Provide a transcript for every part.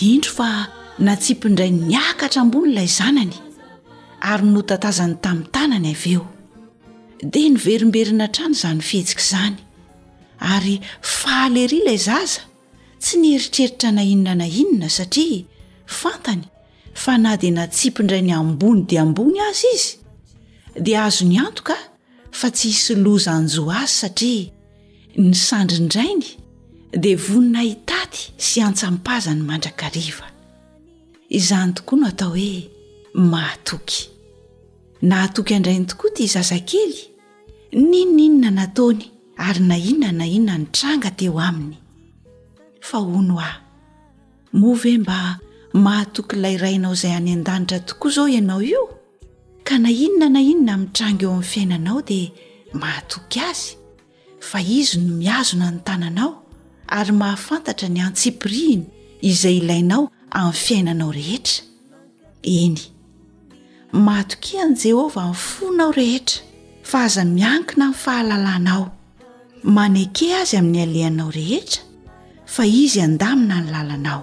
indro fa natsipindray niakatra ambony ilay zanany ary notatazany tamin'ny tanany avy eo dia niverimberina hatrany izany fihetsika izany ary faly ery ilay zaza tsy niheritreritra na inona na inona satria fantany fa na dia natsipindray ny ambony dia ambony azy izy dia azony antoka a fa tsy hisy loza hanjo azy satria ny sandrin-drainy dia vonona hitady sy hantsampazany mandrakariva. Izany tokoa no atao hoe mahatoky. Nahatoky an-drainy tokoa ity zazakely, n'inon'inona nataony ary na inona na inona nitranga teo aminy. Fa hono aho, moa ve mba mahatoky ilay Rainao izay any an-danitra tokoa izao ianao io? ka na inona na inona mitranga eo amin'ny fiainanao dia mahatoky azy fa izy no miazona ny tananao ary mahafantatra ny antsipirihiny izay ilainao amin'ny fiainanao rehetra eny mahatoki an'i jehovah ny fonao rehetra fa aza miankina ny fahalalanao maneke azy amin'ny alehanao rehetra fa izy andamina ny lalanao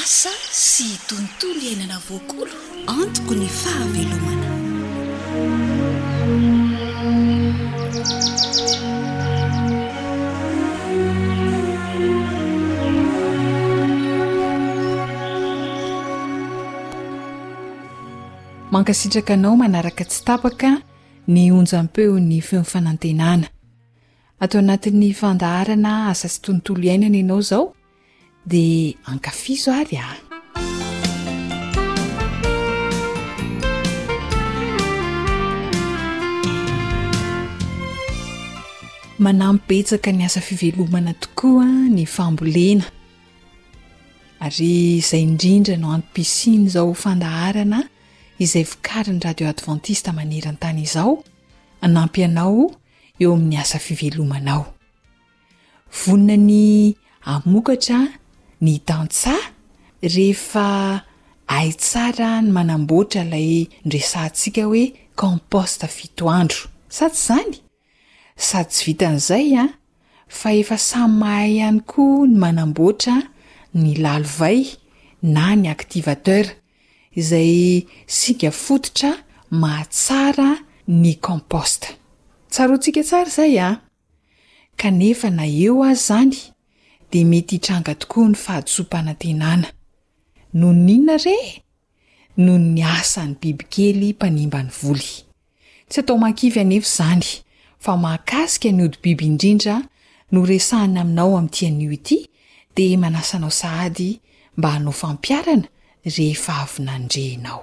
Asa sy tontolo iainana voakolo antoko ny fahavelomana. Mankasitraka anao manaraka tsy tapaka ny onjam-peon'ny feon'ny fanantenana. Ato anatin'ny fandaharana asa sy tontolo iainana ianao izao dia ankafizo ary ah. Manampibetsaka ny asa fivelomana tokoa ny fambolena ary izay indrindra no ampisiany izao fandaharana izay vokarin'ny Radio Adventiste maneran-tany izao hanampy anao eo amin'ny asa fivelomanao. Vonona ny hamokatra ny tantsaha rehefa hay tsara ny manamboatra ilay noresahantsika hoe compost fito andro. Sa tsy izany? Sady tsy vitan'izay an, fa efa samy mahay ihany koa ny manamboatra ny lalo vay na ny activateur, izay singa fototra mahatsara ny compost. Tsaroantsika tsara izay an! Kanefa na eo aza izany, dia mety hitranga tokoa ny fahadisoam-panantenana. Noho ny inona re? noho ny asan'ny bibikely mpanimba ny voly. Tsy atao mahakivy anefa izany fa mahakasika ny hodi-biby indrindra no resahina aminao amin'ity anio ity dia manasa anao sahady mba hanao fampiharana rehefa avy nandre ianao.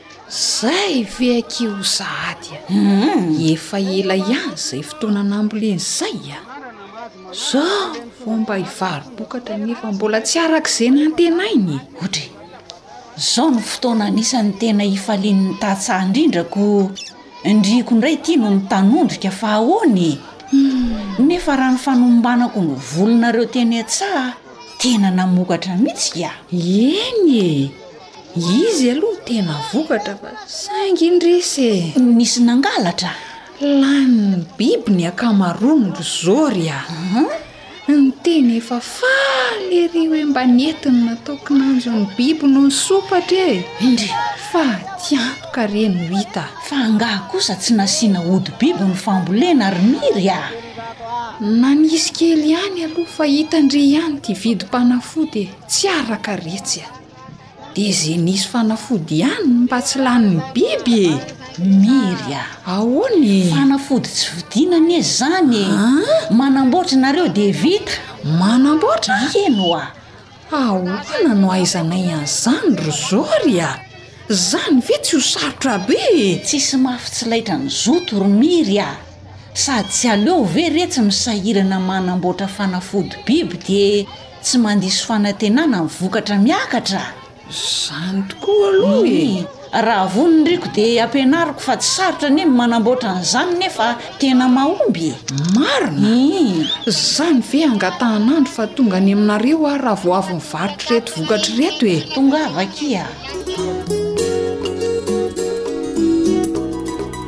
Zay ve akia o sahady a! Efa ela ihany izay fotoana namboleny izay a! Zao vao mba hivaro-bokatra nefa mbola tsy arak'izay nantenainy e! Ohatra e, zao no fotoana anisan'ny tena hifalian'ny tantsaha indrindra ko ndryko indray ity no mitanondrika fa ahoana e! Nefa raha ny fanombanako ny volinareo teny an-tsaha tena namokatra mihitsy a! Eny e! Izy aloha tena vokatra fa saingy indrisy e! Nisy nangalatra? Lanin'ny biby ny ankamaroany ry zo ry a! Niteny efa faly ery hoe mba nentiny natao kinanjon'ny biby no nisopatra e! Indry! Fa aty antoka re no hita! Fa angaha kosa tsy nasiana hodi-biby ny fambolena ry mia ry a! Nanisy kely ihany aloha fa hita ndry ihany ity vidim-panafody e! Tsy araka retsy a! De ze nisy fanafody ihany no mba tsy lanin'ny biby e! Mary a! Ahoana e? Fanafody tsy vidiana anie izany e! Manamboatra ianareo dia vita! Manamboatra? Eny oa! Ahoana no ahaizanay an'izany ry Zôry a! Izany ve tsy ho sarotra be e! Tsisy mafy tsy laitra ny zoto ry Mary a! Sady tsy aleo ve re tsy misahirana manamboatra fanafody biby dia. tsy mandiso fanantenana amin'ny vokatra miakatra a! Izany tokoa aloha e! Raha vonona ry ko dia ampianariko fa tsy sarotra anie ny manamboatra an'izany nefa tena mahomby e! Marina? Izany ve hangatahan'andro fa tonga any aminareo aho raha vao avy mivarotra ireto vokatra ireto e! Tongava akia!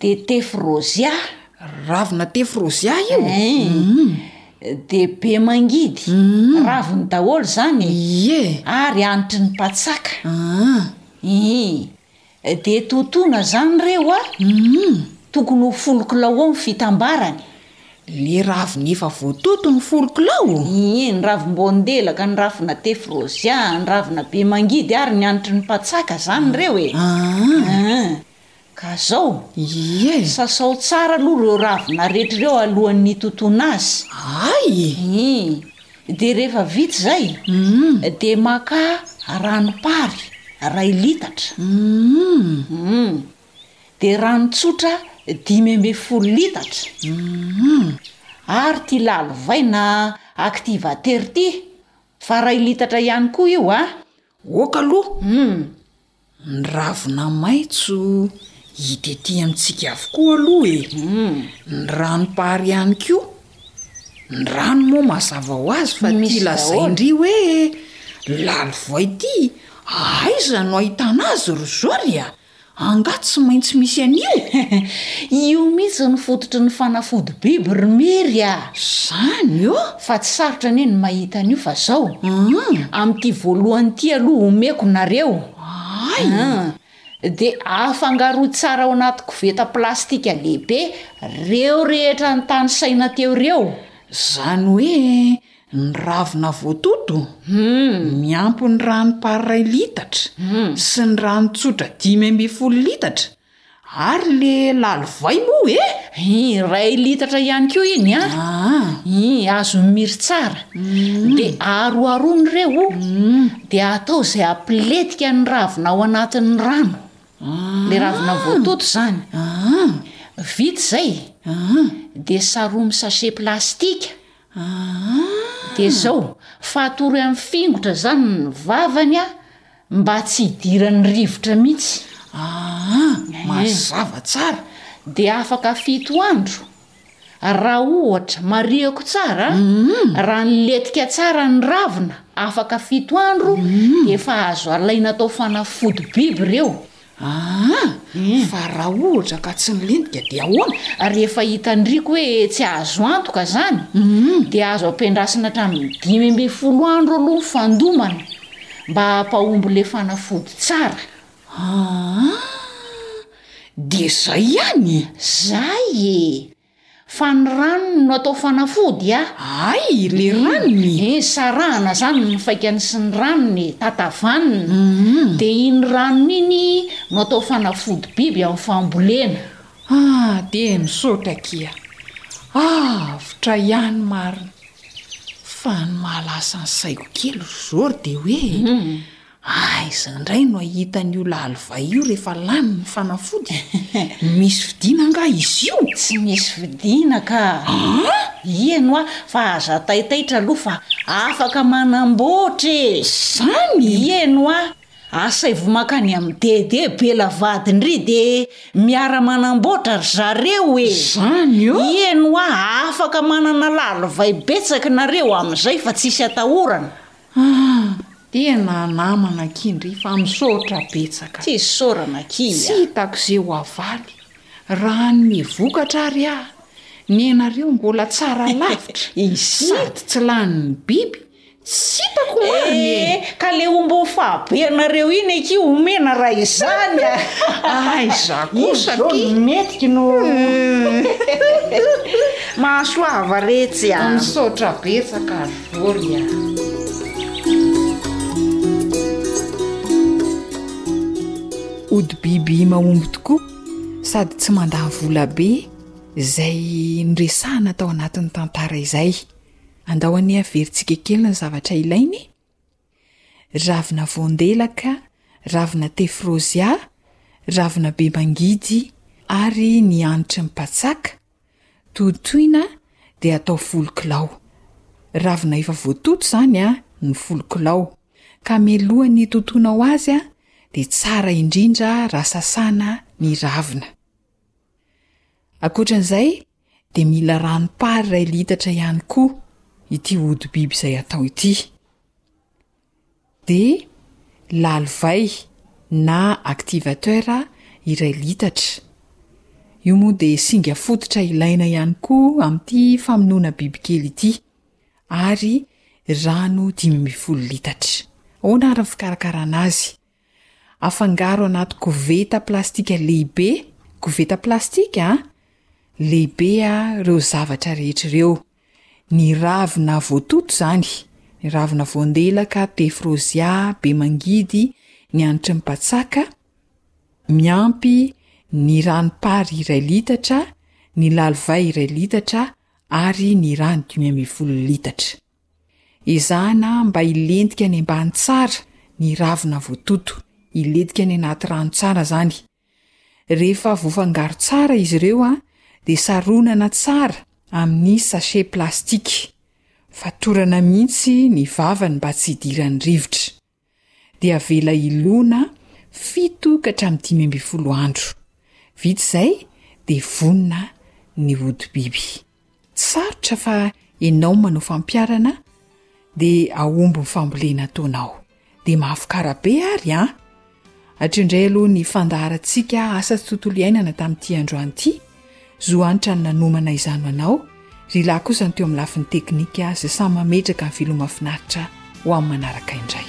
De tefirôzia. Ravina tefirôzia io? Ein, de be mangidy. Raviny daholo izany e. Ie. Ary hanitry ny mpatsaka. An. Ii. De totoina izany ireo a, tokony ho folo kilao eo ny fitambarany. Le ravina efa voatoto no folo kilao? Ie, ny ravim-boandelaka, ny ravina tefirôzia, ny ravina be mangidy ary ny hanitry ny mpatsaka izany ireo e. An. Ka zao, sasao tsara aloha reo ravina retra reo alohan'ny hitotona azy. Hay e! Hum. Dia rehefa vita izay, dia maka ranom-pary ray litatra. Hum. Dia rano tsotra dimy ambin'ny folo litatra. Hum. Ary ity lalivay na activateur ity, fa ray litatra ihany koa io a! Ok aloha. Hum. Ny ravina maitso hita ety amintsika avokoa aloha e! Ny ranom-pary ihany koa, ny rano moa mazava ho azy fa ity lazain-dry hoe lalo-voay ity aiza no ahitana azy ry Zôly a! Angaha tsy maintsy misy an'io? Io mihitsy no fototry ny fanafody biby ry Mery a! Zany ô! Fa tsy sarotra anie ny mahita an'io fa zao amin'ity voalohany ity aloha omeko nareo an! de afangaro tsara ao anaty koveta plastika lehibe reo rehetra notanisaina teo reo. Zany hoe ny ravina voatoto miampy ny rano par iray litatra sy ny rano tsotra dimy ambin'ny folo litatra Ary le lalovay moa e? Iray litatra ihany koa iny an! Ii, azon'i Miry tsara. Dia aharoharoina ireo, dia atao izay hampiletika ny ravina ao anatin'ny rano. Ilay ravina voatoto izany. Vita izay, dia sarominy sachet plastika. Dia izao, fatory amin'ny fingotra izany ny vavany an! Mba tsy hidiran'ny rivotra mihitsy. Aa! Mazava tsara. Dia afaka fito andro? Raha ohatra, marihako tsara a, raha nilentika tsara ny ravina, afaka fito andro dia efa azo alaina atao fanafody biby ireo. Aa! fa raha ohatra ka tsy nilentika dia ahoana? Rehefa hitan-driako hoe tsy azo antoka izany, dia azo ampiandrasina hatramin'ny dimy ambin'ny folo andro aloha ny fandomana mba hampahomby ilay fanafody tsara. Aa! dia izay ihany? Izay e! Fa ny ranony no atao fanafody a! Ay, le ranony? Ee, sarahana zany ny faikany sy ny ranony e, tatavanina. De iny ranony iny no atao fanafody biby amin'ny fambolena. Ah, de misaotra akia. Avotra ihany marina. Fa ny mahalasa ny saiko kely ry Zoro de hoe. Aiza indray no ahita an'io lahalivay io rehefa lany ny fanafody? Misy vidiana angaha izy io? Tsy misy vidiana ka! An! Iany hoa fa aza taitaitra aloha fa afaka manamboatra e! Zany? Iany hoa, asaivo mankany amin'ny Dede be la vadin-dry de miara manamboatra ry zareo e! Zany ô! Iany hoa afaka manana lahalivay betsak nareo amin'izay fa tsisy atahorana! Haa! Tena namana akia ndry fa misaotra betsaka. Tsy isaorana akia. Tsy hitako ze ho avaly raha hanome vokatra ary ah! Ny anareo mbola tsara lavitra sady tsy lanin'ny biby tsy hitako marina e! Ee, ka le omby fahabe anareo iny akia omena raha izany a! Aiza kosa akia! Izy zao metiky no mahasoava retsy a! Misaotra betsaka. Gloria. Ody biby mahomby tokoa sady tsy mandà vola be izay niresahana tao anatin'ny tantara izay. Andao anie averintsika kely ny zavatra ilainy e! ravina voandelaka, ravina tefrozia, ravina be mangidy ary ny hanitry ny patsaka, totoina dia atao folo kilao. Ravina efa voatoto izany ny folo kilao, ka mialohan'ny hitotonao azy dia tsara indrindra raha sasana ny ravina. Ankoatra an'izay, dia mila ranom-pary iray litatra ihany koa ity hodi-biby izay atao ity. Dia lalovay na activateur iray litatra. Io moa dia singa fototra ilaina ihany koa amin'ity famonoana bibikely ity ary rano dimy ambin'ny folo litatra. Ahoana ary ny fikarakarana azy? Afangaro anaty koveta plastika lehibe, koveta plastika an, lehibe ireo zavatra rehetra ireo, ny ravina voatoto izany, ny ravina voandelaka, thé frôzia, be mangidy, ny hanitry ny patsaka, miampy ny ranom-pary iray litatra, ny lalovay iray litatra ary ny rano dimy ambin'ny folo litatra. Ezahana mba hilentika any ambany tsara ny ravina voatoto, hilentika any anaty rano tsara zany. Rehefa voafangaro tsara izy ireo dia saronana tsara amin'ny sachet plastique. Fatorana mihitsy ny vavany mba tsy hidiran'ny rivotra. dia avela hilona fito ka hatramin'ny dimy ambin'ny folo andro. Vita izay dia vonona ny hodi-biby. Tsy sarotra fa ianao manao fampiharana dia ahomby ny fambolena ataonao. Dia mahafikara be ary an! Hatrio indray aloha ny fandaharantsika asa sy tontolo iainana tamin'ity androany ity. Zo hanitra ny nanomana izany ho anao. Ry lahy kosa ny teo amin'ny lafiny teknika izay samy mametraka ny filoha mahafinaritra ho amin'ny manaraka indray.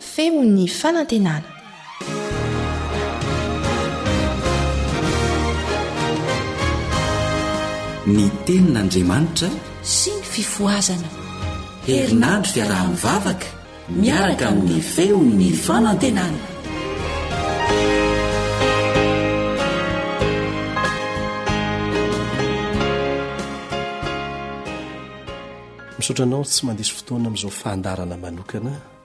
Feon'ny fanantenana. Ny tenin'Andriamanitra sy ny fifohazana. Herinandro fiaraha-mivavaka miaraka amin'ny feon'ny fanantenana. Misaotra anao tsy mandiso fotoana amin'izao fandaharana manokana.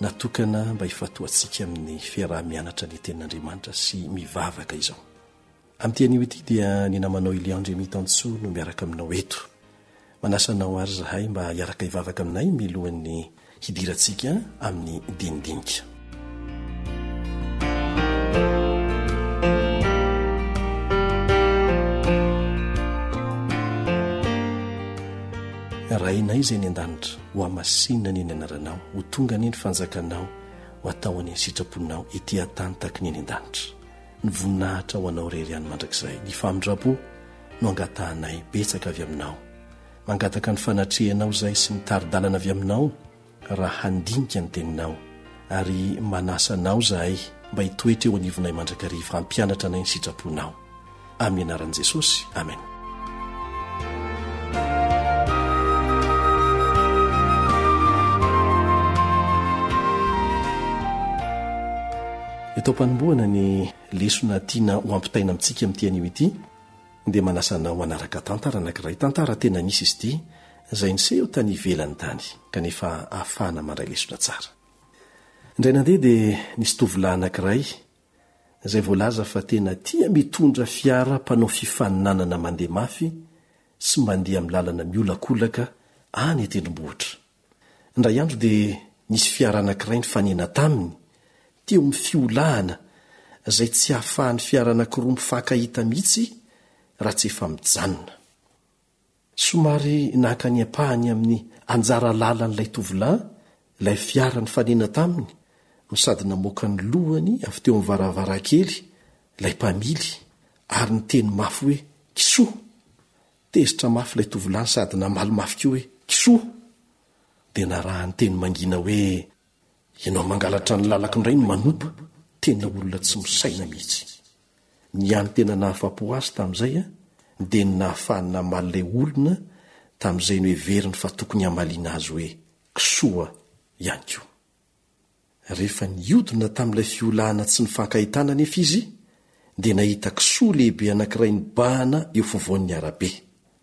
natokana mba hifantohantsika amin'ny fiaraha-mianatra ny Tenin'Andriamanitra sy mivavaka izao. Amin'ity anio ity dia ny namanao i Léandre Mitantsoa no miaraka aminao eto. Manasa anao àry izahay mba hiaraka hivavaka aminay milohan'ny hidirantsika amin'ny dinidinika. Rainay izay any an-danitra. ho hamasinina anie ny anaranao, ho tonga anie ny fanjakanao, ho atao anie ny sitraponao ety an-tany tahaka ny eny an-danitra. Ny voninahitra ho anao irery ihany mandrakizay. Ny famindram-po no angatahanay betsaka avy aminao. Mangataka ny fanatrehanao izahay sy ny tari-dalana avy aminao raha handinika ny teninao ary manasa anao izahay mba hitoetra eo anivonay mandrakariva hampianatra anay ny sitraponao. amin'ny anaran'i Jesosy, amena. Eto am-panombohana ny lesona tiana ho ampitaina amintsika amin'ity anio ity dia manasa anao hanaraka tantara anankiray, tantara tena nisy izy ity, izay niseho tany ivelany tany kanefa ahafahana mandray lesona tsara. Indray nandeha dia nisy tovolahy anankiray izay voalaza fa tena tia mitondra fiara mpanao fifaninanana mandeha mafy sy mandeha amin'ny lalana miolakolaka any an-tendrombohitra. Indray andro dia nisy fiara anankiray nifanena taminy teo amin'ny fiolahana izay tsy ahafahan'ny fiara anankiroa mifankahita mihitsy raha tsy efa mijanona. Somary naka ny ampahany amin'ny anjara lalan'ilay tovolahy ilay fiara nifanena taminy no sady namoaka ny lohany avy teo amin'ny varavarankely ilay mpamily ary niteny mafy hoe kisoa! Tezitra mafy ilay tovolahy sady namaly mafy koa hoe kisoa! Dia narahany teny mangina hoe ianao mangalatra ny lalako indray no manompa, tena olona tsy misaina mihitsy. Ny hany tena nahafapo azy tamin'izay dia ny nahafahany namaly ilay olona tamin'izay noheveriny fa tokony hamaliana azy hoe kisoa ihany koa. Rehefa niodina tamin'ilay fiolahana tsy nifankahitana anefa izy dia nahita kisoa lehibe anankiray nibahana eo afovoan'ny arabe.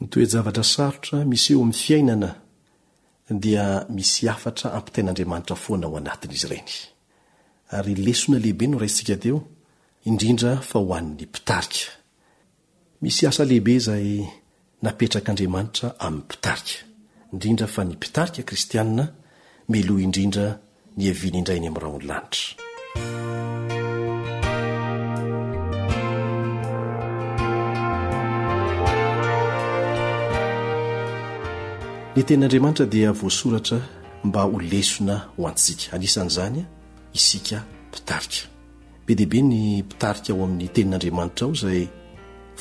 Ny toe-javatra sarotra misy eo amin'ny fiainana dia misy hafatra ampitain'Andriamanitra foana ao anatin'izy ireny. Ary lesona lehibe no raisintsika teo, indrindra fa ho an'ny mpitarika. Misy asa lehibe izay napetrak'Andriamanitra amin'ny mpitarika, indrindra fa ny mpitarika kristiana mialoha indrindra ny heviany indray ny amin'ny rahon'ny lanitra. Ny tenin'Andriamanitra dia voasoratra mba ho lesona ho antsika, anisan'izany isika mpitarika. Be dia be ny mpitarika ao amin'ny tenin'Andriamanitra ao izay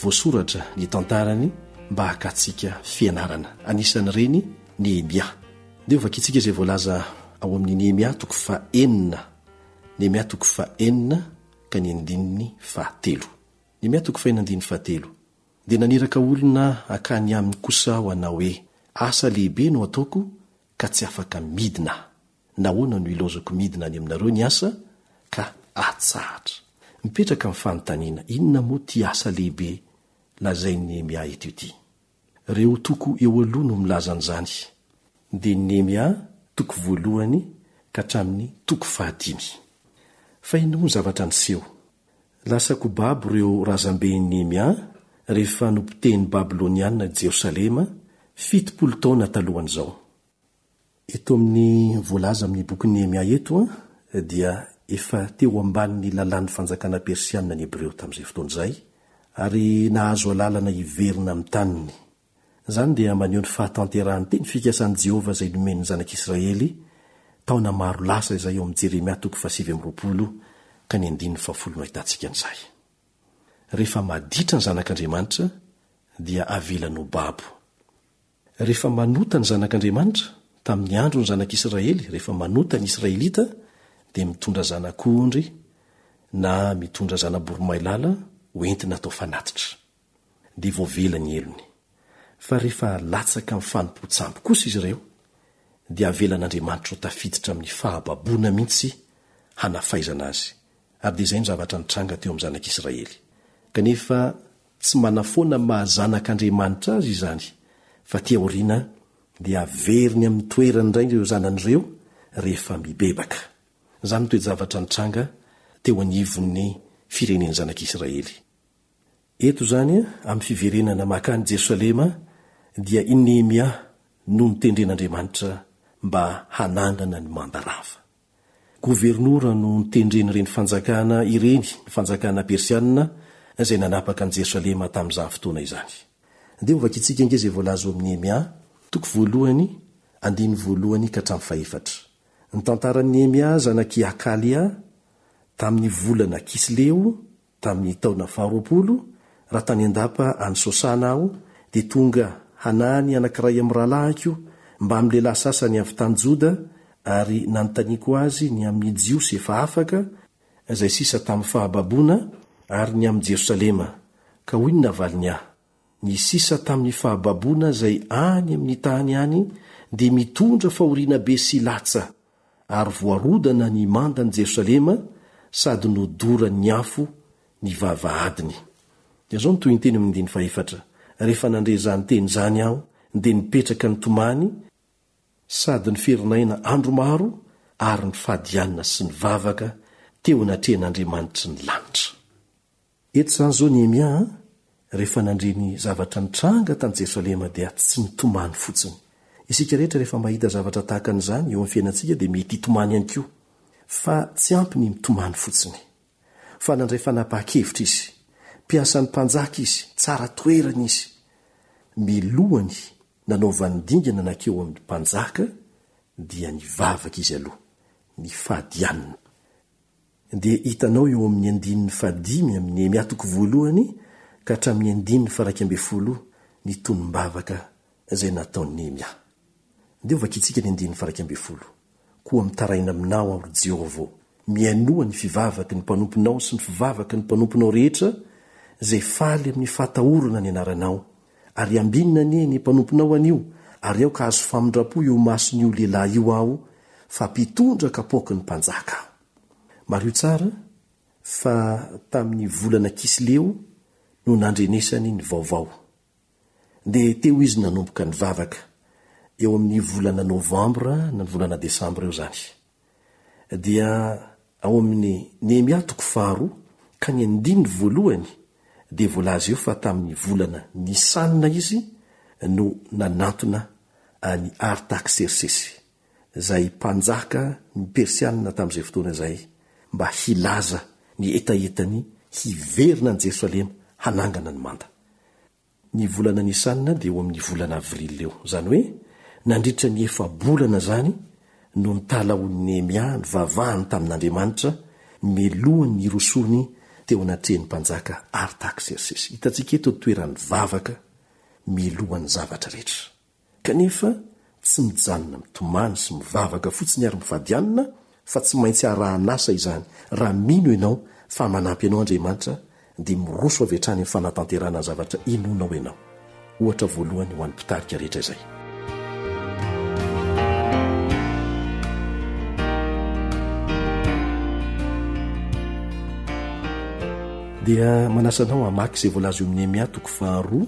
voasoratra ny tantarany mba haka antsika fianarana, anisan'ireny Nehemia. Dia hovakintsika izay voalaza ao amin'ny Nehemia toko fahenina. Nehemia toko fahenina ka ny andininy fahatelo. Nehemia toko fahenina andininy fahatelo. Dia naniraka olona hankany aminy kosa aho hanao hoe, Asa lehibe no ataoko ka tsy afaka midina aho. Nahoana no ilaozako midina any aminareo ny asa ka atsahatra? Mipetraka ny fanontaniana, inona moa ity asa lehibe lazain'i Nehemia eto ity? Reo toko eo aloha no milaza an'izany, dia ny Nehemia toko voalohany ka hatramin'ny toko fahadimy. Fa inoa ny zavatra niseho? Lasa kobabo ireo razamben'i Nehemia rehefa nopotehin'ny Babylonianina Jerosalema fitopolo taona talohan'izao. Eto amin'ny voalaza amin'ny bokin'i Nehemia eto dia efa teo ambanin'ny lalàn'ny fanjakana persianina ny Hebreo tamin'izay fotoana izay ary nahazo alalana hiverina amin'ny taniny. Izany dia maneho ny fahatanterahan'ny teny fikasan'i Jehovah izay nomen'ny zanak'Israely taona maro lasa izay ao amin'ny Jeremia toko fahasivy amby roapolo ka ny andininy fahafolo no ahitantsika an'izay. Rehefa maditra ny zanak'Andriamanitra dia avelany ho babo. Rehefa manota ny zanak'Andriamanitra, tamin'ny andro ny zanak'Israely, rehefa manota ny Israelita, dia mitondra zanak'ondry na mitondra zana-boromailala ho entina atao fanatitra. Dia voavela ny helony. Fa rehefa latsaka amin'ny fanompoan-tsambo kosa izy ireo, dia avelan'Andriamanitra ho tafiditra amin'ny fahababoana mihitsy hanafaizana azy. Ary dia izay no zavatra nitranga teo amin'ny zanak'Israely. Kanefa, Tsy manafoana ny maha zanak'Andriamanitra azy izany, fa aty aoriana dia averiny amin'ny toerany indray ireo zanany ireo rehefa mibebaka. Izany no toe-javatra nitranga teo anivon'ny firenen'ny zanak'Israely. Eto izany, amin'ny fiverenana makany Jerosalema, dia i Nehemia no notendren'Andriamanitra mba hanangana ny manda rava. Governora no nitendren'ireny fanjakana ireny ny fanjakana persianina izay nanapaka an'i Jerosalema tamin'izany fotoana izany. Dia hovakintsika ange izay voalaza ao amin'i Nehemia, toko voalohany, andininy voalohany ka hatramin'ny fahefatra. Ny tantaran'i Nehemia zanak'i Hakalia, tamin'ny volana Kisleo, Tamin'ny taona faharoapolo, raha tany an-dapa any Sosana aho, dia tonga hanahy ny anankiray amin'ny rahalahiko mbamin'ny lehilahy sasany avy tany Joda, ary nanontaniako azy ny amin'ny Jiosy efa afaka, izay sisa tamin'ny fahababoana, ary ny amin'i Jerosalema. Ka hoy ny navaliny ahy, Ny sisa tamin'ny fahababoana izay any amin'ny tany any dia mitondra fahoriana be sy latsa, ary voarodana ny manda an'i Jerosalema sady nodoran'ny afo ny vavahadiny. Dia izao ny tohinteny amin'ny andininy fahefatra, Rehefa nandre izany teny izany aho, dia nipetraka nitomany, sady niferin'aina andro maro ary nifadianina sy nivavaka teo anatrehan'Andriamanitry ny lanitra. Eto izany izao Nehemia an, rehefa nandre ny zavatra nitranga tany Jerosalema dia tsy nitomany fotsiny. Isika rehetra rehefa mahita zavatra tahaka an'izany eo amin'ny fiainantsika dia mety hitomany ihany koa. Fa tsy ampy ny mitomany fotsiny. Fa nandray fanapahan-kevitra izy. Mpiasan'ny mpanjaka izy, tsara toerana izy. Milohany nanaovany dingana nankeo amin'ny mpanjaka dia nivavaka izy aloha. Nifady hanina. dia hitanao eo amin'ny andininy fahadimy amin'ny Nehemia toko voalohany ka hatramin'ny andininy faharaika ambin'ny folo ny tonom-bavaka izay nataon'i Nehemia. Dia hovakintsika ny andininy faharaika ambin'ny folo, Koa mitaraina aminao aho, ry Jehovah ô, mihainoa ny fivavaky ny mpanomponao sy ny fivavaky ny mpanomponao rehetra izay faly amin'ny fahatahorana ny anaranao, ary hambinina anie ny mpanomponao anio, ary aoka hahazo famindram-po eo imason'io lehilahy io aho, fa mpitondra kapoaky ny mpanjaka aho. Mariho tsara fa tamin'ny volana Kisleo no nandrenesany ny vaovao. Dia teo izy nanomboka nivavaka, eo amin'ny volana Novambra na ny volana Desambra eo izany. Dia ao amin'ny Nehemia toko faharoa ka ny andininy voalohany dia voalaza eo fa tamin'ny volana Nisana izy no nanantona an'i Artaksersesy. izay mpanjaka ny Persianina tamin'izay fotoana izay, mba hilaza ny hetahetany hiverina any Jerosalema hanangana ny manda. Ny volana Nisana dia eo amin'ny volana Avrily eo. Izany hoe nandritra ny efa-bolana izany no nitalahoan'i Nehemia nivavahany tamin'Andriamanitra mialohan'ny nirosoany teo anatrehan'ny Mpanjaka Artaksersesy. Hitantsika eto ny toeran'ny vavaka mialohan'ny zavatra rehetra. kanefa tsy mijanona mitomany sy mivavaka fotsiny ary mifadianina fa tsy maintsy arahan'asa izany, raha mino ianao fa manampy anao Andriamanitra dia miroso avy hatrany amin'ny fanatanterahana ny zavatra inoanao ianao. Ohatra voalohany ho an'ny mpitarika rehetra izay. Dia manasa anao hamaky izay voalaza eo amin'ny Nehemia toko faharoa.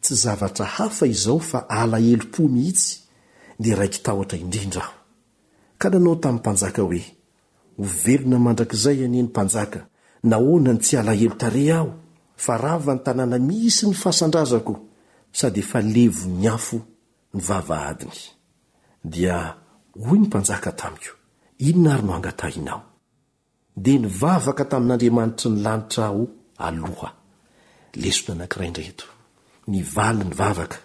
Tsy zavatra hafa izao fa alahelom-po mihitsy dia raiki-tahotra indrindra aho. Ka nanao tamin'ny mpanjaka hoe, Ho velona mandrakizay anie ny mpanjaka, nahoana no tsy halahelo tarehy aho? Fa rava ny tanàna misy ny fasan-drazako, sady efa levon'ny afo ny vavahadiny. Dia hoy ny mpanjaka tamiko, Inona ary no angatahinao? Dia nivavaka tamin'Andriamanitry ny lanitra aho aloha. Lesona anankiray indray eto. Nivaly ny vavaka.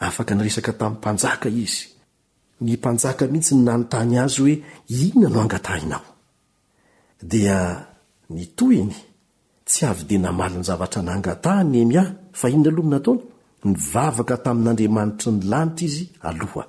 Afaka niresaka tamin'ny mpanjaka izy. Ny mpanjaka mihitsy no nanontany azy hoe inona no angatahinao. Dia ny tohiny, tsy avy dia namaly ny zavatra nangatahany Nehemia, fa inona aloha no nataony? Nivavaka tamin'Andriamanitry ny lanitra izy aloha.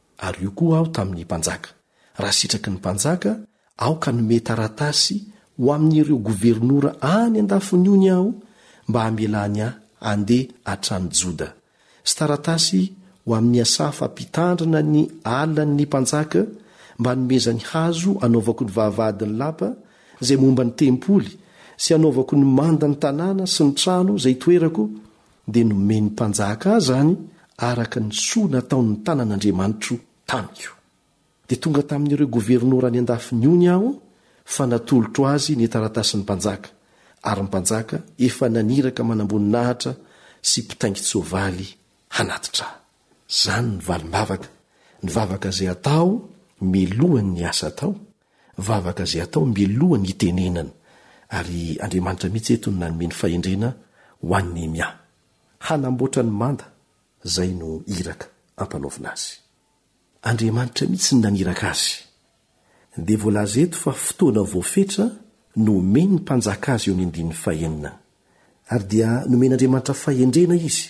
Ary io koa aho tamin'ny mpanjaka, raha sitraky ny mpanjaka, aoka hanome taratasy ho amin'ireo governora any an-dafiny ony aho mba hamelany ahy handeha hatrany Joda, sy taratasy ho amin'i Asafa mpitandrina ny alan'ny mpanjaka mba hanomezany hazo hanaovako ny vavahadin'ny lapa izay momba ny tempoly sy hanaovako ny mandan'ny tanàna sy ny trano izay itoerako dia nomen'ny mpanjaka ahy izany araka ny soa nataon'ny tanan'Andriamanitro tamiko. Dia tonga tamin'ireo governora any an-dafiny ony aho fa natolotro azy ny taratasin'ny mpanjaka, ary ny mpanjaka efa naniraka manamboninahitra sy mpitaingin-tsoavaly hanatitra ahy. Izany ny valim-bavaka, ny vavaka izay atao milohan'ny asa atao, Vavaka izay atao miloha ny hitenenana, ary Andriamanitra mihitsy eto no nanome ny fahendrena ho an'i Nehemia. Hanamboatra ny manda, izay no iraka ampanaovina azy. Andriamanitra mihitsy no naniraka azy. Dia voalaza eto fa fotoana voafetra no omen'ny mpanjaka azy eo amin'ny andininy fahenina. Ary dia nomen'Andriamanitra fahendrena izy,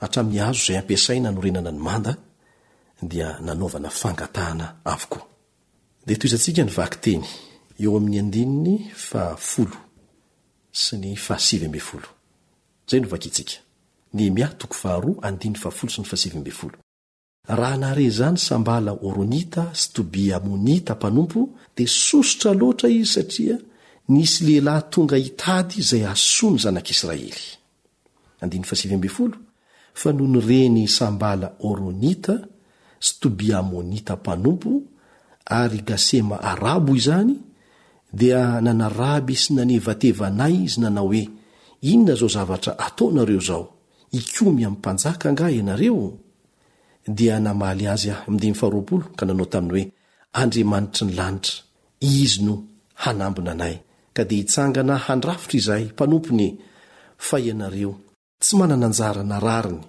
Hatramin'ny hazo izay ampiasaina hanorenana ny manda dia nanaovana fangatahana avokoa. Dia tohizantsika ny vakiteny eo amin'ny andininy fahafolo sy ny fahasivy ambin'ny folo. Izay no vakintsika. Nehemia toko faharoa andininy fahafolo sy ny fahasivy ambin'ny folo. Raha nahare izany Sambala Horonita sy Tobia Ammonita mpanompo, dia sosotra loatra izy satria nisy lehilahy tonga hitady izay hahasoa ny zanak'Israely. Andininy fahasivy ambin'ny folo, Fa nony reny Sambala Horonita sy Tobia Ammonita mpanompo ary Gasema Arabo izany, dia nanaraby sy nanevateva anay izy nanao hoe, Inona izao zavatra ataonareo izao? Hikomy amin'ny mpanjaka angaha ianareo? Dia namaly azy aho, MDM faharoapolo, ka nanao taminy hoe, Andriamanitry ny lanitra, Izy no hanambina anay, ka dia hitsangana handrafitra izahay, mpanompony e! fa ianareo, tsy manana anjara na rariny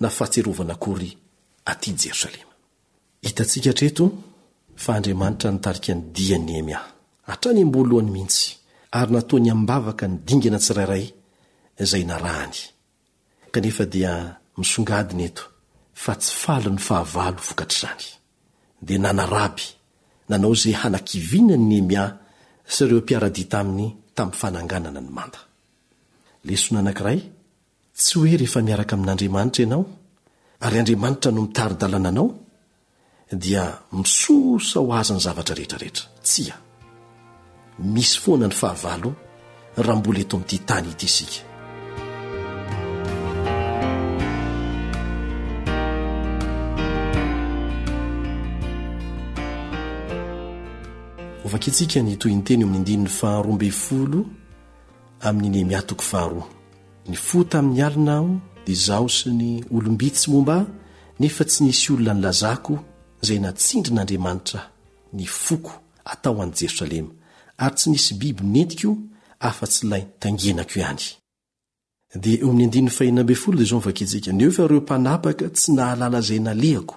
na fahatsiarovana akory aty Jerosalema. Hitantsika hatreto fa Andriamanitra nitarika ny dian'i Nehemia, hatrany am-boalohany mihitsy, ary nataony am-bavaka ny dingana tsirairay izay narahany. Kanefa dia misongadina eto fa tsy faly ny fahavalo vokatr'izany. Dia nanaraby, nanao izay hanakiviana an'i Nehemia sy ireo mpiara-dia taminy tamin'ny fananganana ny manda. Lesona anankiray Tsy hoe rehefa miaraka amin'Andriamanitra ianao ary Andriamanitra no mitari-dalana anao dia misosa ho azy ny zavatra rehetrarehetra. Tsia. Misy foana ny fahavalo raha mbola eto amin'ity tany ity isika. Hovakintsika ny tohinteny eo amin'ny andininy faharoa ambin'ny folo amin'ny Nehemia toko faharoa. Nifoha tamin'ny alina aho dia izaho sy ny olom-bitsy momba ahy nefa tsy nisy olona nilazako izay natsindrin'Andriamanitra ny foko atao any Jerosalema ary tsy nisy biby nentiko afa-tsy ilay tangenako ihany. Dia eo amin'ny andininy fahenina ambin'ny folo dia izao ny vakitsika, Nefa ireo mpanapaka tsy nahalala izay nalehako,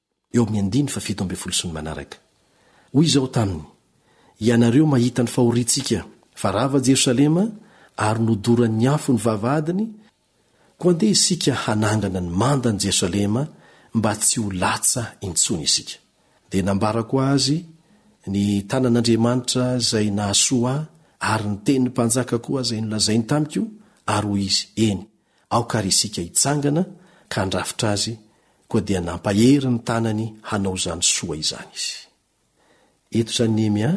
eo amin'ny andiny fahafito ambin'ny folo sy ny manaraka. Hoy izy ao taminy, Ianareo mahita ny fahoriantsika, fa rava Jerosalema ary nodoran'ny afo ny vavahadiny, koa andeha isika hanangana ny manda an'i Jerosalema mba tsy ho latsa intsony isika. Dia nambarako azy ny tanan'Andriamanitra izay nahasoa ahy ary ny tenin'ny mpanjaka koa izay nolazainy tamiko, ary hoy izy, Eny, Aoka ary isika hitsangana ka handrafitra azy koa dia nampahery ny tanany hanao izany soa izany izy. Eto izany Nehemia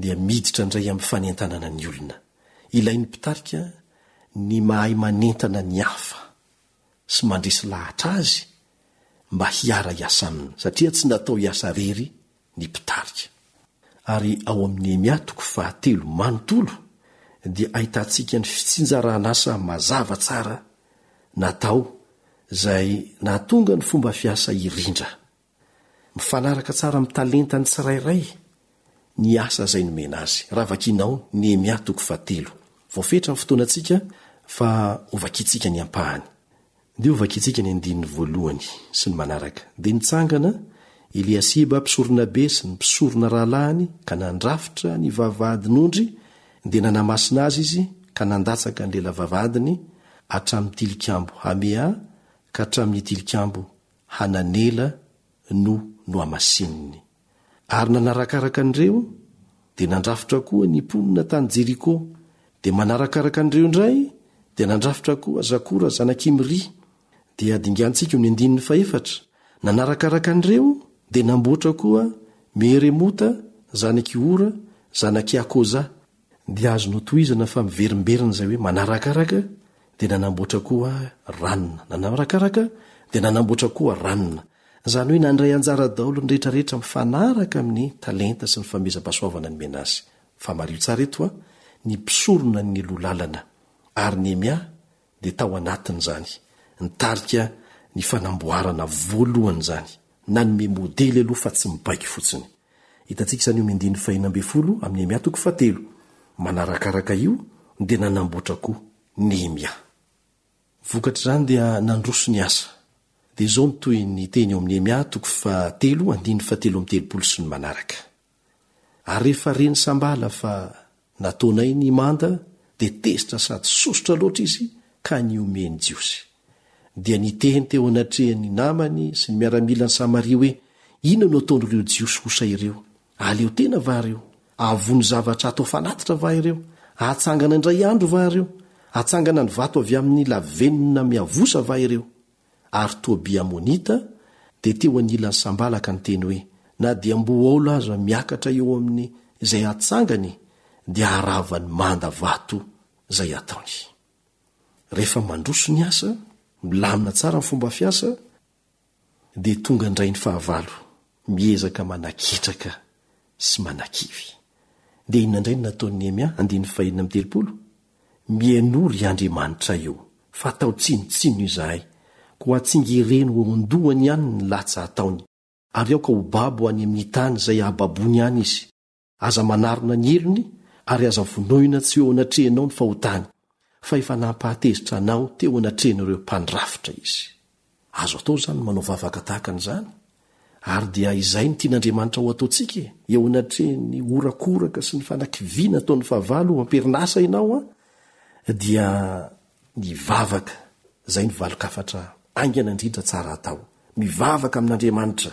dia miditra indray amin'ny fanentanana ny olona. Ilain'ny mpitarika ny mahay manentana ny hafa sy mandresy lahatra azy mba hiara-hiasa aminy satria tsy natao hiasa rery ny mpitarika. Ary ao amin'i Nehemia toko fahatelo manontolo dia ahitantsika ny fitsinjaran'asa mazava tsara natao izay nahatonga ny fomba fiasa hirindra. Mifanaraka tsara amin'ny talentan'ny tsirairay ny asa izay nomena azy, raha vakinao Nehemia toko fahatelo. Voafetra ny fotoanantsika fa hovakintsika ny ampahany. Ndeha ho vakintsika ny andininy voalohany sy ny manaraka. Dia nitsangana Eliasiba mpisoronabe sy ny mpisorona rahalahiny ka nandrafitra ny vavahadin'ondry, dia nanamasina azy izy ka nandatsaka ny lela-vavahadiny hatramin'ny Tilikambo Hamea ka hatramin'ny Tilikambo Hananela no nohamasininy. Ary nanarakaraka an'ireo, dia nandrafitra koa ny mponina tany Jeriko, dia manarakaraka an'ireo indray, dia nandrafitra koa Zakora zanak'Imri. Dia dingantsika eo ny andininy fahefatra, Nanarakaraka an'ireo, dia namboatra koa Meheremota zanak'i Hora, zanak'i Hakoza, dia azo notohizana fa miverimberina izay hoe manarakaraka dia nanamboatra koa ranona, nanarakaraka dia nanamboatra koa ranona. Izany hoe nandray anjara daholo ny rehetrarehetra mifanaraka amin'ny talenta sy ny fanomezam-pahasoavana nomena azy. Fa mariho tsara eto fa ny mpisorona ny loha lalana, ary Nehemia dia tao anatin'izany nitarika ny fanamboarana voalohany izany, nanome modely aloha fa tsy mibaiko fotsiny. Hitantsika izany eo amin'ny andininy fahena ambin'ny folo amin'ny Nehemia toko fahatelo. Manarakaraka io dia nanamboatra koa Nehemia. Vokatr'izany dia nandroso ny asa. Dia izao ny tohin'ny teny eo amin'ny Nehemia toko fahatelo andininy fahatelo amby telopolo sy ny manaraka. Ary rehefa reny sambala fa nataonay ny manda dia tezitra sady sosotra loatra izy ka nihomehy ny Jiosy. Dia niteny teo anatrehan'ny namany sy ny miaramilan'i Samaria hoe, Inona no ataon'ireo Jiosy hosa ireo? Aleo tena va ireo? Avono zavatra hatao fanatitra va ireo? Atsangana indray andro va ireo? Atsangana ny vato avy amin'ny lavenona miavosa va ireo? ary Tobia Amonita dia teo anilan'i Sambala ka niteny hoe, Na dia amboaolo aza miakatra eo amin'ny izay atsangany dia haravany manda vato izay ataony. Rehefa mandroso ny asa, milamina tsara ny fomba fiasa, dia tonga indray ny fahavalo, Miezaka manaketraka sy manakivy. Dia inona indray no nataon'i Nehemia, andininy fahenina amby telopolo? Mihainoa, ry Andriamanitray o, fa atao tsinontsinona izahay, koa atsingereno eo an-dohany ihany ny latsa ataony, ary aoka ho babo any amin'ny tany izay ahababoany any izy. Aza manarona ny helony ary aza vonoina tsy eo anatrehanao ny fahotany, fa efa nampahatezitra anao teo anatrehan'ireo mpandrafitra izy. Azo atao izany ny manao vavaka tahaka an'izany, ary dia izay no tian'Andriamanitra ho ataontsika e! Eo anatrehan'ny horakoraka sy ny fanakiviana ataon'ny fahavalo ho am-perinasa ianao dia mivavaka, izay no valo-kafatra haingana indrindra tsara atao, mivavaka amin'Andriamanitra.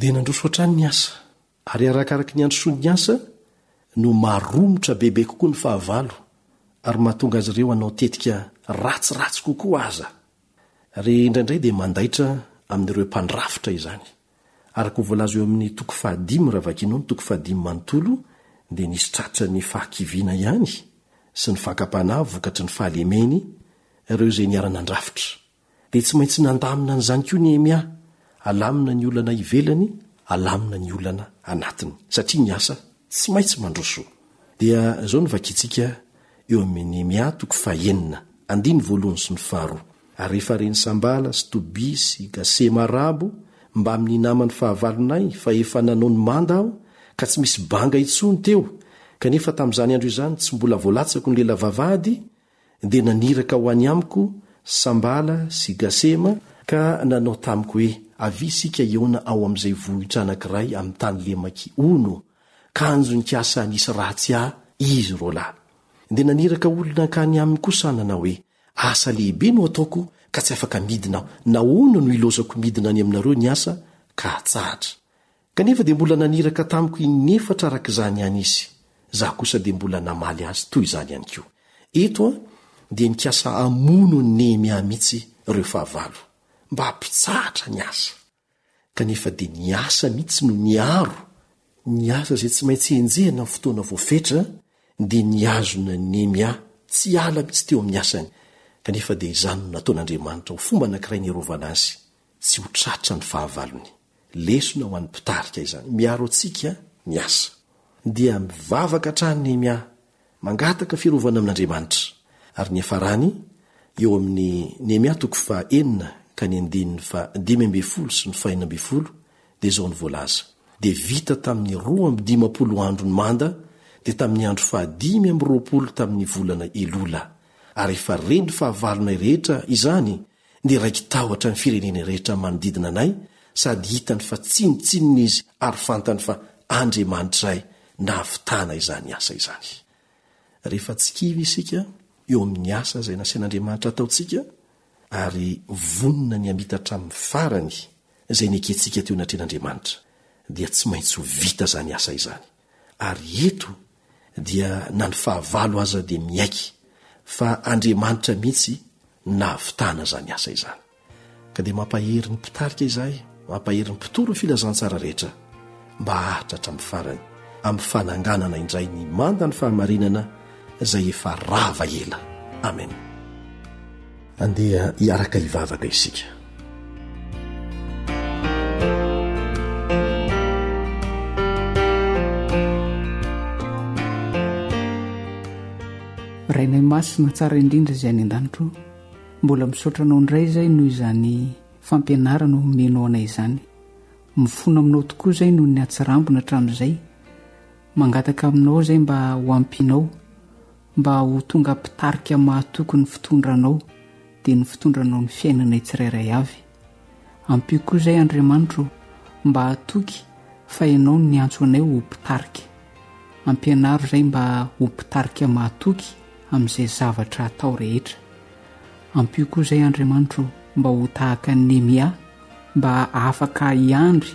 Dia nandroso hatrany ny asa, ary arakaraka ny androsoan' ny asa no maromotra bebe kokoa ny fahavalo, ary mahatonga azy ireo hanao tetika ratsiratsy kokoa aza, ary indraindray dia mandaitra amin' ireo mpandrafitra izany. Araka ho voalaza eo amin' ny toko fahadimy, raha vakianao ny toko fahadimy manontolo, dia nisy tratra ny fahakiviana ihany sy ny fakam-panahy vokatry ny fahalemeny ireo izay niara-nandrafitra. dia tsy maintsy nandamina an'izany koa Nehemia, alamina ny olana ivelany, alamina ny olana anatiny, satria ny asa tsy maintsy mandroso. Dia izao no vakintsika eo amin'i Nehemia toko fahenina, andiny voalohany sy ny faharoa, Ary rehefa re ny Sambala sy Tobia sy Gasema Arabo mbamin'ny namany fahavalonay fa efa nanao ny manda aho ka tsy misy banga intsony teo, kanefa tamin'izany andro izany tsy mbola voalatsako ny lela vavahady, Dia naniraka ho any amiko Sambala sy Gasema ka nanao tamiko hoe, Avia isika hihaona ao amin'izay vohitra anankiray amin'ny tany lemak'i Ono, kanjo nikasa hanisy ratsy ahy izy roalahy. Dia naniraka olona hankany aminy koa sahy nanao hoe, Asa lehibe no ataoko ka tsy afaka midina aho, nahoana no hilaozako midina any aminareo ny asa ka hatsahatra? Kanefa dia mbola naniraka tamiko inefatra araka izany ihany izy, izaho kosa dia mbola namaly azy toy izany ihany koa. Eto dia nikasa hamono an'i Nehemia mihitsy ireo fahavalo, mba hampitsahatra ny asa. Kanefa dia ny asa mihitsy no niaro, ny asa izay tsy maintsy henjehina amin'ny fotoana voafetra dia nihazona an'i Nehemia tsy hiala mihitsy teo amin'ny asany, kanefa dia izany no nataon'Andriamanitra ho fomba anankiray niarovana azy Tsy ho tratra ny fahavalony. Lesona ho an'ny mpitarika izany. Miaro antsika ny asa. Dia mivavaka hatrany Nehemia, mangataka fiarovana amin'Andriamanitra. Ary ny hiafarany, eo amin'ny Nehemia toko faha enina ka ny andininy faha dimy ambin'ny folo sy ny faha enina ambin'ny folo, dia izao no voalaza, Dia vita tamin'ny roa amby dimampolo andro ny manda, dia tamin'ny andro faha dimy amby roapolo tamin'ny volana Elola, ary efa re ny fahavalonay rehetra izany, dia raiki-tahotra ny firenena rehetra manodidina anay sady hitany fa tsinontsinona izy ary fantany fa Andriamanitra iray nahavitana izany asa izany. Rehefa tsy kivy isika eo amin'ny asa izay nasian'Andriamanitra ataontsika ary vonona ny hamita hatramin'ny farany izay nekentsika teo anatrehan'Andriamanitra, dia tsy maintsy ho vita izany asa izany. Ary eto dia na ny fahavalo aza dia miaiky fa Andriamanitra mihitsy no nahavitana izany asa izany. Ka dia mampahery ny mpitarika izahay, mampahery ny mpitory ny filazantsara rehetra mba hahatra hatramin'ny farany amin'ny fananganana indray ny mandan'ny fahamarinana, izay efa rava ela. Amen. Andeha hiaraka hivavaka isika. Rainay masina tsara indrindra izay any an-danitro mbola misaotra anao indray izay noho izany fampianarana omenao anay izany mifona aminao tokoa izay noho ny hatsirambina hatramin'izay Mangataka aminao izay mba ho ampianao mba ho tonga mpitarika mahatoky ny fitondranao dia ny fitondranao ny fiainanay tsirairay avy. Ampio koa izay Andriamanitra o mba hatoky fa ianao no niantso anay ho mpitarika. Ampianaro izay mba ho mpitarika mahatoky amin'izay zavatra atao rehetra. Ampio koa izay Andriamanitra o mba ho tahaka an'i Nehemia mba afaka hiandry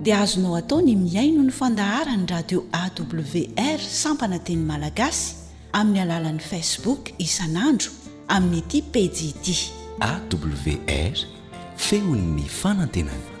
dia azonao atao ny mihaino ny fandaharan'ny radio AWR sampana teny malagasy amin'ny alalan'ny Facebook isan'andro amin'ity pejy ity. AWR, feon'ny fanantenana.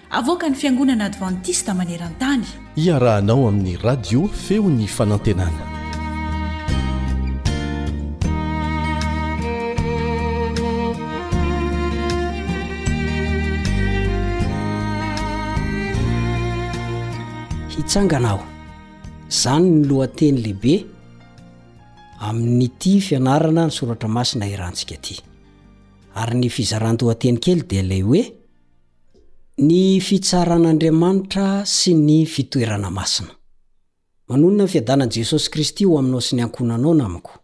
Avoakan'ny Fiangonana Advantista maneran-tany. Iarahanao amin'ny Radio Feon'ny Fanantenana. Hitsangana aho. Izany ny lohateny lehibe amin'ity fianarana ny soratra masina irantsika ity. Ary ny fizaran-dohateny kely dia ilay hoe Ny fitsaran'Andriamanitra sy ny fitoerana masina. Manonona ny fiadanan'i Jesosy Kristy ho aminao sy ny ankohonanao namako.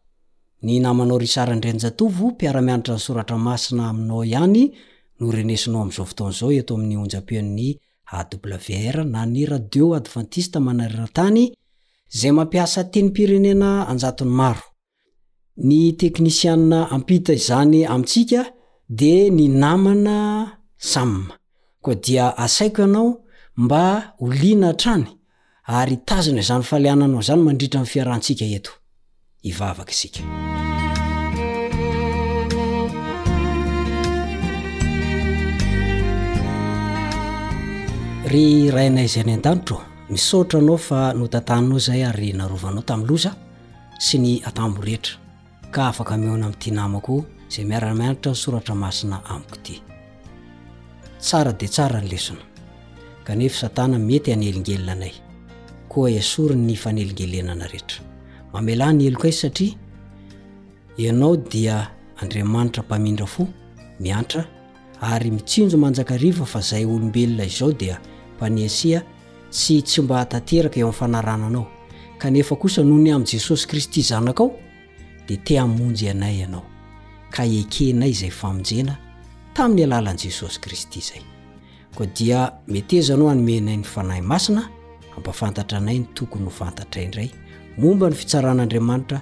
Ny namanao Richard Andrianjatovo, mpiara-mianatra ny soratra masina aminao ihany no renesinao amin'izao fotoana izao eto amin'ny onjam-peon'ny AWR na ny Radio Advantista Maneran-tany izay mampiasa tenim-pirenena an-jatony maro. Ny teknisianina ampita izany amintsika dia ny namana Sam. Koa dia asaiko ianao mba ho liana hatrany ary hitazona izany faliananao izany mandritra ny fiarahantsika eto. Hivavaka isika. Ry Rainay izay any an-danitra ô, misaotra Anao fa notantaninao izahay ary narovanao tamin'ny loza. sy ny atambo rehetra ka afaka mihaona amin'ity namako izay miara-mianatra ny soratra masina amiko ity. Tsara dia tsara ny lesona, kanefa Satana mety hanelingelina anay, koa esory ny fanelingelenana rehetra. Mamelà ny helokay satria Ianao dia Andriamanitra mpamindra fo, miantra Ary mitsinjo manjakariva fa zay olombelona izao dia mpaniasia sy tsy mba hatanteraka eo amin'ny fanarananao, kanefa kosa noho ny amin'i Jesosy Kristy Zanakao dia te hamonjy anay Ianao, ka ekenay izay famonjena tamin'ny alalan'i Jesosy Kristy izay. Koa dia meteza Anao hanome anay ny Fanahy Masina hampafantatra anay ny tokony ho fantatray indray momba ny fitsaran'Andriamanitra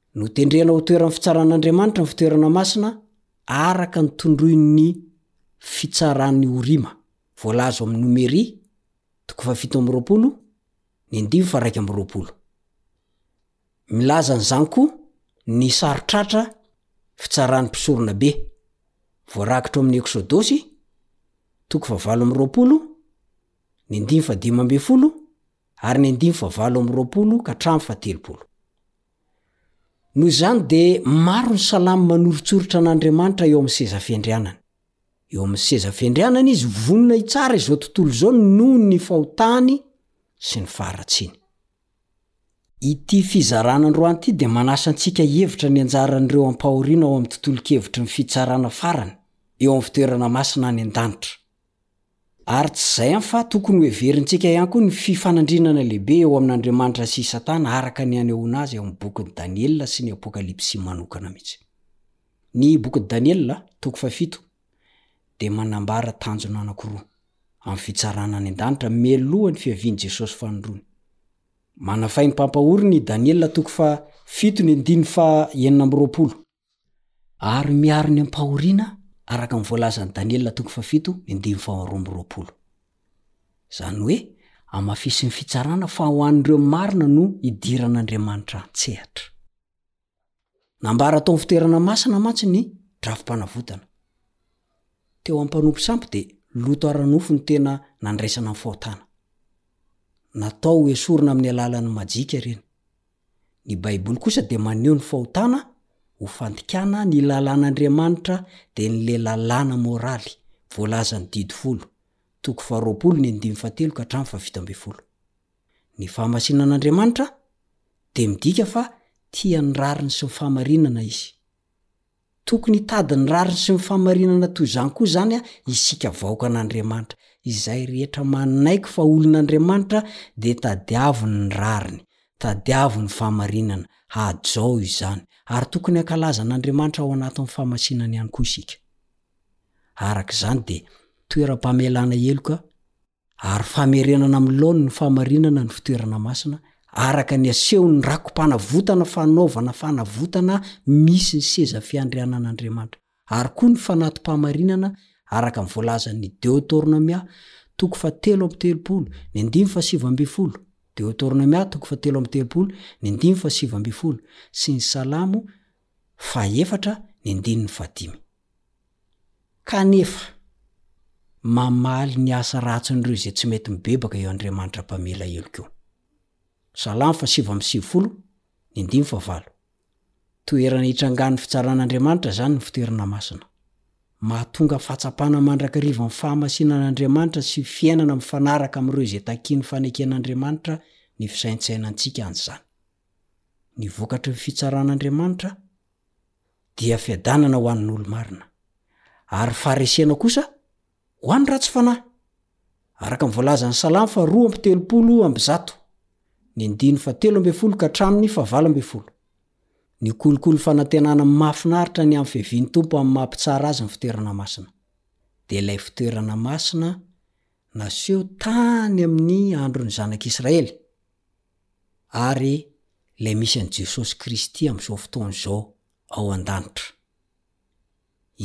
Notendrena ho toeran'ny fitsaran'Andriamanitra ny fitoerana masina araka ny tondroin'ny fitsaran'i Orima. Voalaza ao amin'ny Nomery, toko fahafito amby roapolo, ny andivo faharaika amby roapolo. Milaza an'izany koa ny sary tratra fitsaran'ny mpisoronabe, voarakitra ao amin'ny Eksodosy, toko fahavalo amby roapolo, ny andininy fahadimy ambin'ny folo ary ny andininy fahavalo amby roapolo ka hatramin'ny fahatelopolo. Noho izany dia maro ny salamo manoritsoritra an'Andriamanitra eo amin'ny seza fiandrianany. Eo amin'ny seza fiandrianany izy vonona hitsara izao tontolo izao noho ny fahotany sy ny faharatsiany. Ity fizarana androany ity dia manasa antsika hihevitra ny anjaran'ireo ampahoriana ao amin'ny tontolon-kevitry ny fitsarana farany eo amin'ny fitoerana masina any an-danitra. Ary tsy izay ihany fa tokony hoheverintsika ihany koa ny fifanandrinana lehibe eo amin'Andriamanitra sy i Satana araka ny anehoana azy ao amin'ny bokin'i Daniela sy ny Apokalypsy manokana mihitsy. Ny bokin'i Daniela, toko fahafito, dia manambara tanjona anankiroa amin'ny fitsarana any an-danitra mialoha ny fiavian'i Jesosy Fanindroany. Manafay ny mpampahorina i Daniela, toko faha fito ny andininy faha enina amby roapolo. Ary miaro ny ampahoriana araka ny voalazan'i Daniela toko fahafito ny dimy faharoa amby roapolo. Izany hoe amafisin'ny fitsarana fa ho an'ireo marina no hidiran'Andriamanitra an-tsehatra. Nambara tao amin'ny fitoerana masina mantsy ny drafi-panavotana. Teo amin'ny mpanompo sampy dia loto ara-nofo no tena nandraisana ny fahotana. Natao hoesorina amin'ny alalan'ny majika ireny. Ny Baiboly kosa dia maneho ny fahotana ho fandikana ny lalàn'Andriamanitra dia ny le lalàna moraly voalazan'ny Didy folo, toko faharoapolo ny andininy fahatelo ka hatramin'ny fahafito ambin'ny folo. Ny fahamasinan'Andriamanitra dia midika fa tia ny rariny sy ny fahamarinana Izy. Tokony hitady ny rariny sy ny fahamarinana toy izany koa izany isika vahoakan'Andriamanitra. Izay rehetra manaiky fa olon'Andriamanitra dia tadiaviny ny rariny, tadiaviny ny fahamarinana, hajao izany. Ary tokony hankalaza an'Andriamanitra ao anatin'ny fahamasinany ihany koa isika. Araka izany dia toeram-pamelana heloka ary famerenana amin'ny laoniny ny fahamarinana ny fitoerana masina, araka ny asehon'ny rakim-panavotana fanaovana fanavotana misy ny seza fiandrianan'Andriamanitra, ary koa ny fanati-pahamarinana, araka ny voalazan'ny Deotornomia, toko fahatelo amby telopolo, ny andininy fahasivy ambin'ny folo, Deotornomia, toko fahatelo amby telopolo, ny andininy fahasivy ambin'ny folo, sy ny Salamo, fahefatra, ny andininy fahadimy. Kanefa, mamaly ny asa ratsin'ireo izay tsy mety mibebaka eo Andriamanitra Mpamela heloka eo. Salamo fahasivy amby sivifolo, ny andininy fahavalo. Toerana itrangan'ny fitsaran'Andriamanitra izany ny fitoerana masina. Mahatonga fahatsapana mandrakariva ny fahamasinan'Andriamanitra sy fiainana mifanaraka amin'ireo izay takian'ny faneken'Andriamanitra ny fisaintsainantsika an'izany. Ny vokatry ny fitsaran'Andriamanitra, dia fiadanana ho an'ny olo-marina, ary faharesena kosa ho an'ny ratsy fanahy. Araka ny voalazan'ny Salamo faharoa amby telopolo amby zato, ny andininy fahatelo ambin'ny folo ka hatramin'ny fahavalo ambin'ny folo. Ny kolikoly fanantenana mahafinaritra ny amin'ny fiavian'ny Tompo amin'ny maha-Mpitsara Azy ny fitoerana masina. Dia ilay fitoerana masina naseho tany amin'ny andron'ny zanak'Israely, ary ilay misy an'i Jesosy Kristy amin'izao fotoana izao ao an-danitra,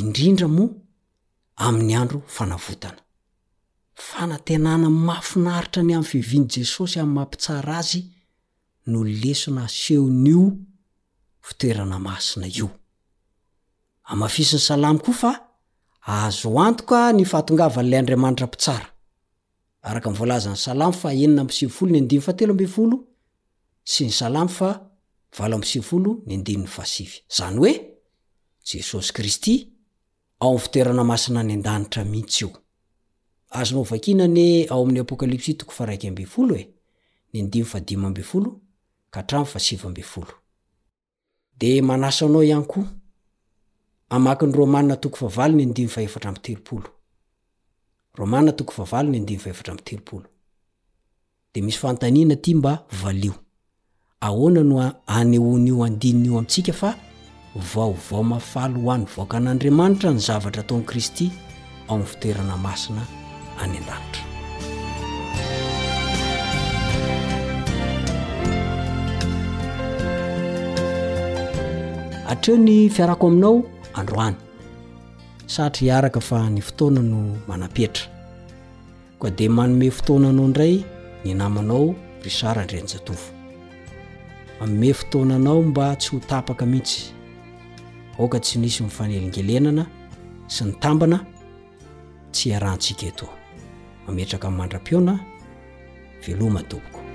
indrindra moa amin'ny andro fanavotana. Fanantenana mahafinaritra ny amin'ny fiavian'i Jesosy amin'ny maha-Mpitsara Azy no lesona asehon'io fitoerana masina io. Hamafisin'ny Salamo koa fa Azo antoka ny fahatongavan'ilay Andriamanitra Mpitsara. Araka ny voalazan'ny Salamo faha enina amby sivifolo ny andininy faha telo ambin'ny folo sy ny Salamo faha valo amby sivifolo ny andininy faha sivy. Izany hoe, Jesosy Kristy ao amin'ny fitoerana masina any an-danitra mihitsy io. Azonao vakiana anie ao amin'ny Apokalypsy toko faha iraika ambin'ny folo e, ny andininy faha dimy ambin'ny folo ka hatramin'ny faha sivy ambin'ny folo. Dia manasa anao ihany koa hamaky ny Romana toko fahavalo ny andininy fahefatra amby telopolo. Romana toko fahavalo ny andininy fahefatra amby telopolo. Dia misy fanontaniana aty mba valio. Ahoana no anehoan'io andininy io amintsika fa vaovao mahafaly ho an'ny vaokan'Andriamanitra ny zavatra ataon'i Kristy ao amin'ny fitoerana masina any an-danitra. Hatreo ny fiarako aminao androany. Satry hiaraka fa ny fotoana no manam-petra. Koa dia manome fotoana anao indray ny namanao Richard Andrianjatovo. Manome fotoana anao mba tsy ho tapaka mihitsy. Aoka tsy nisy ny fanelingelenana sy ny tambana tsy iarahantsika eto. Mametraka mandra-piona, veloma tompoko.